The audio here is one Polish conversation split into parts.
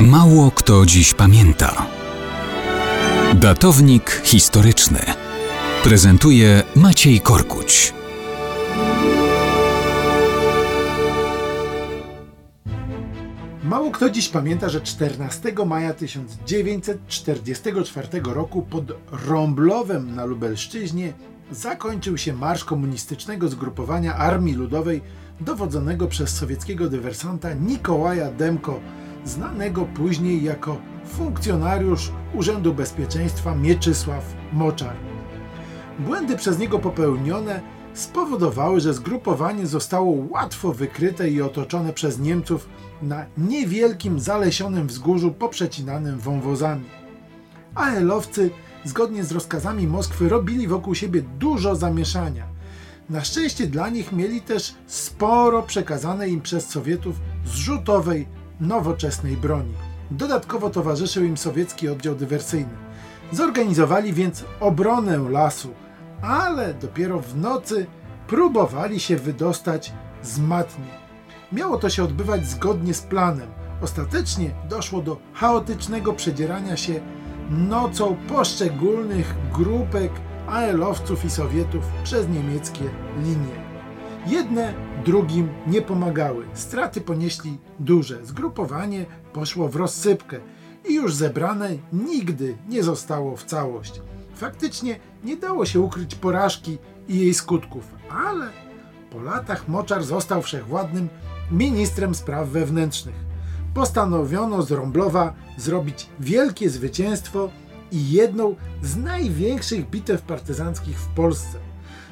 Mało kto dziś pamięta. Datownik historyczny prezentuje Maciej Korkuć. Mało kto dziś pamięta, że 14 maja 1944 roku pod Rąblowem na Lubelszczyźnie zakończył się marsz komunistycznego zgrupowania Armii Ludowej dowodzonego przez sowieckiego dywersanta Nikołaja Demko, znanego później jako funkcjonariusz Urzędu Bezpieczeństwa Mieczysław Moczar. Błędy przez niego popełnione spowodowały, że zgrupowanie zostało łatwo wykryte i otoczone przez Niemców na niewielkim zalesionym wzgórzu poprzecinanym wąwozami. AL-owcy zgodnie z rozkazami Moskwy robili wokół siebie dużo zamieszania. Na szczęście dla nich mieli też sporo przekazanej im przez Sowietów zrzutowej, nowoczesnej broni. Dodatkowo towarzyszył im sowiecki oddział dywersyjny. Zorganizowali więc obronę lasu, ale dopiero w nocy próbowali się wydostać z matni. Miało to się odbywać zgodnie z planem. Ostatecznie doszło do chaotycznego przedzierania się nocą poszczególnych grupek AL-owców i Sowietów przez niemieckie linie. Jedne drugim nie pomagały. Straty ponieśli duże. Zgrupowanie poszło w rozsypkę i już zebrane nigdy nie zostało w całość. Faktycznie nie dało się ukryć porażki i jej skutków, ale po latach Moczar został wszechwładnym ministrem spraw wewnętrznych. Postanowiono z Rąblowa zrobić wielkie zwycięstwo i jedną z największych bitew partyzanckich w Polsce.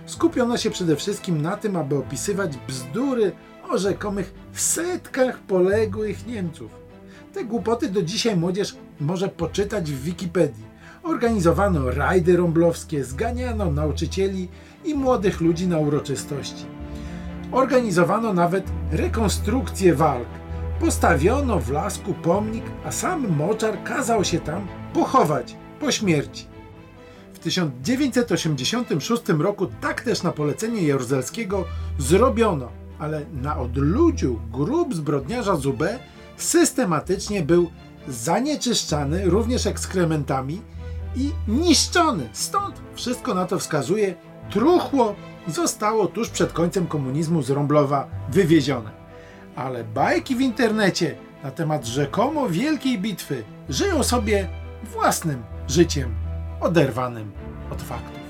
Skupiono się przede wszystkim na tym, aby opisywać bzdury o rzekomych setkach poległych Niemców. Te głupoty do dzisiaj młodzież może poczytać w Wikipedii. Organizowano rajdy rąblowskie, zganiano nauczycieli i młodych ludzi na uroczystości. Organizowano nawet rekonstrukcję walk. Postawiono w lasku pomnik, a sam Moczar kazał się tam pochować po śmierci. W 1986 roku tak też na polecenie Jaruzelskiego zrobiono, ale na odludziu grób zbrodniarza Zubę systematycznie był zanieczyszczany również ekskrementami i niszczony. Stąd wszystko na to wskazuje, truchło zostało tuż przed końcem komunizmu z Rąblowa wywiezione. Ale bajki w internecie na temat rzekomo wielkiej bitwy żyją sobie własnym życiem oderwanym od faktów.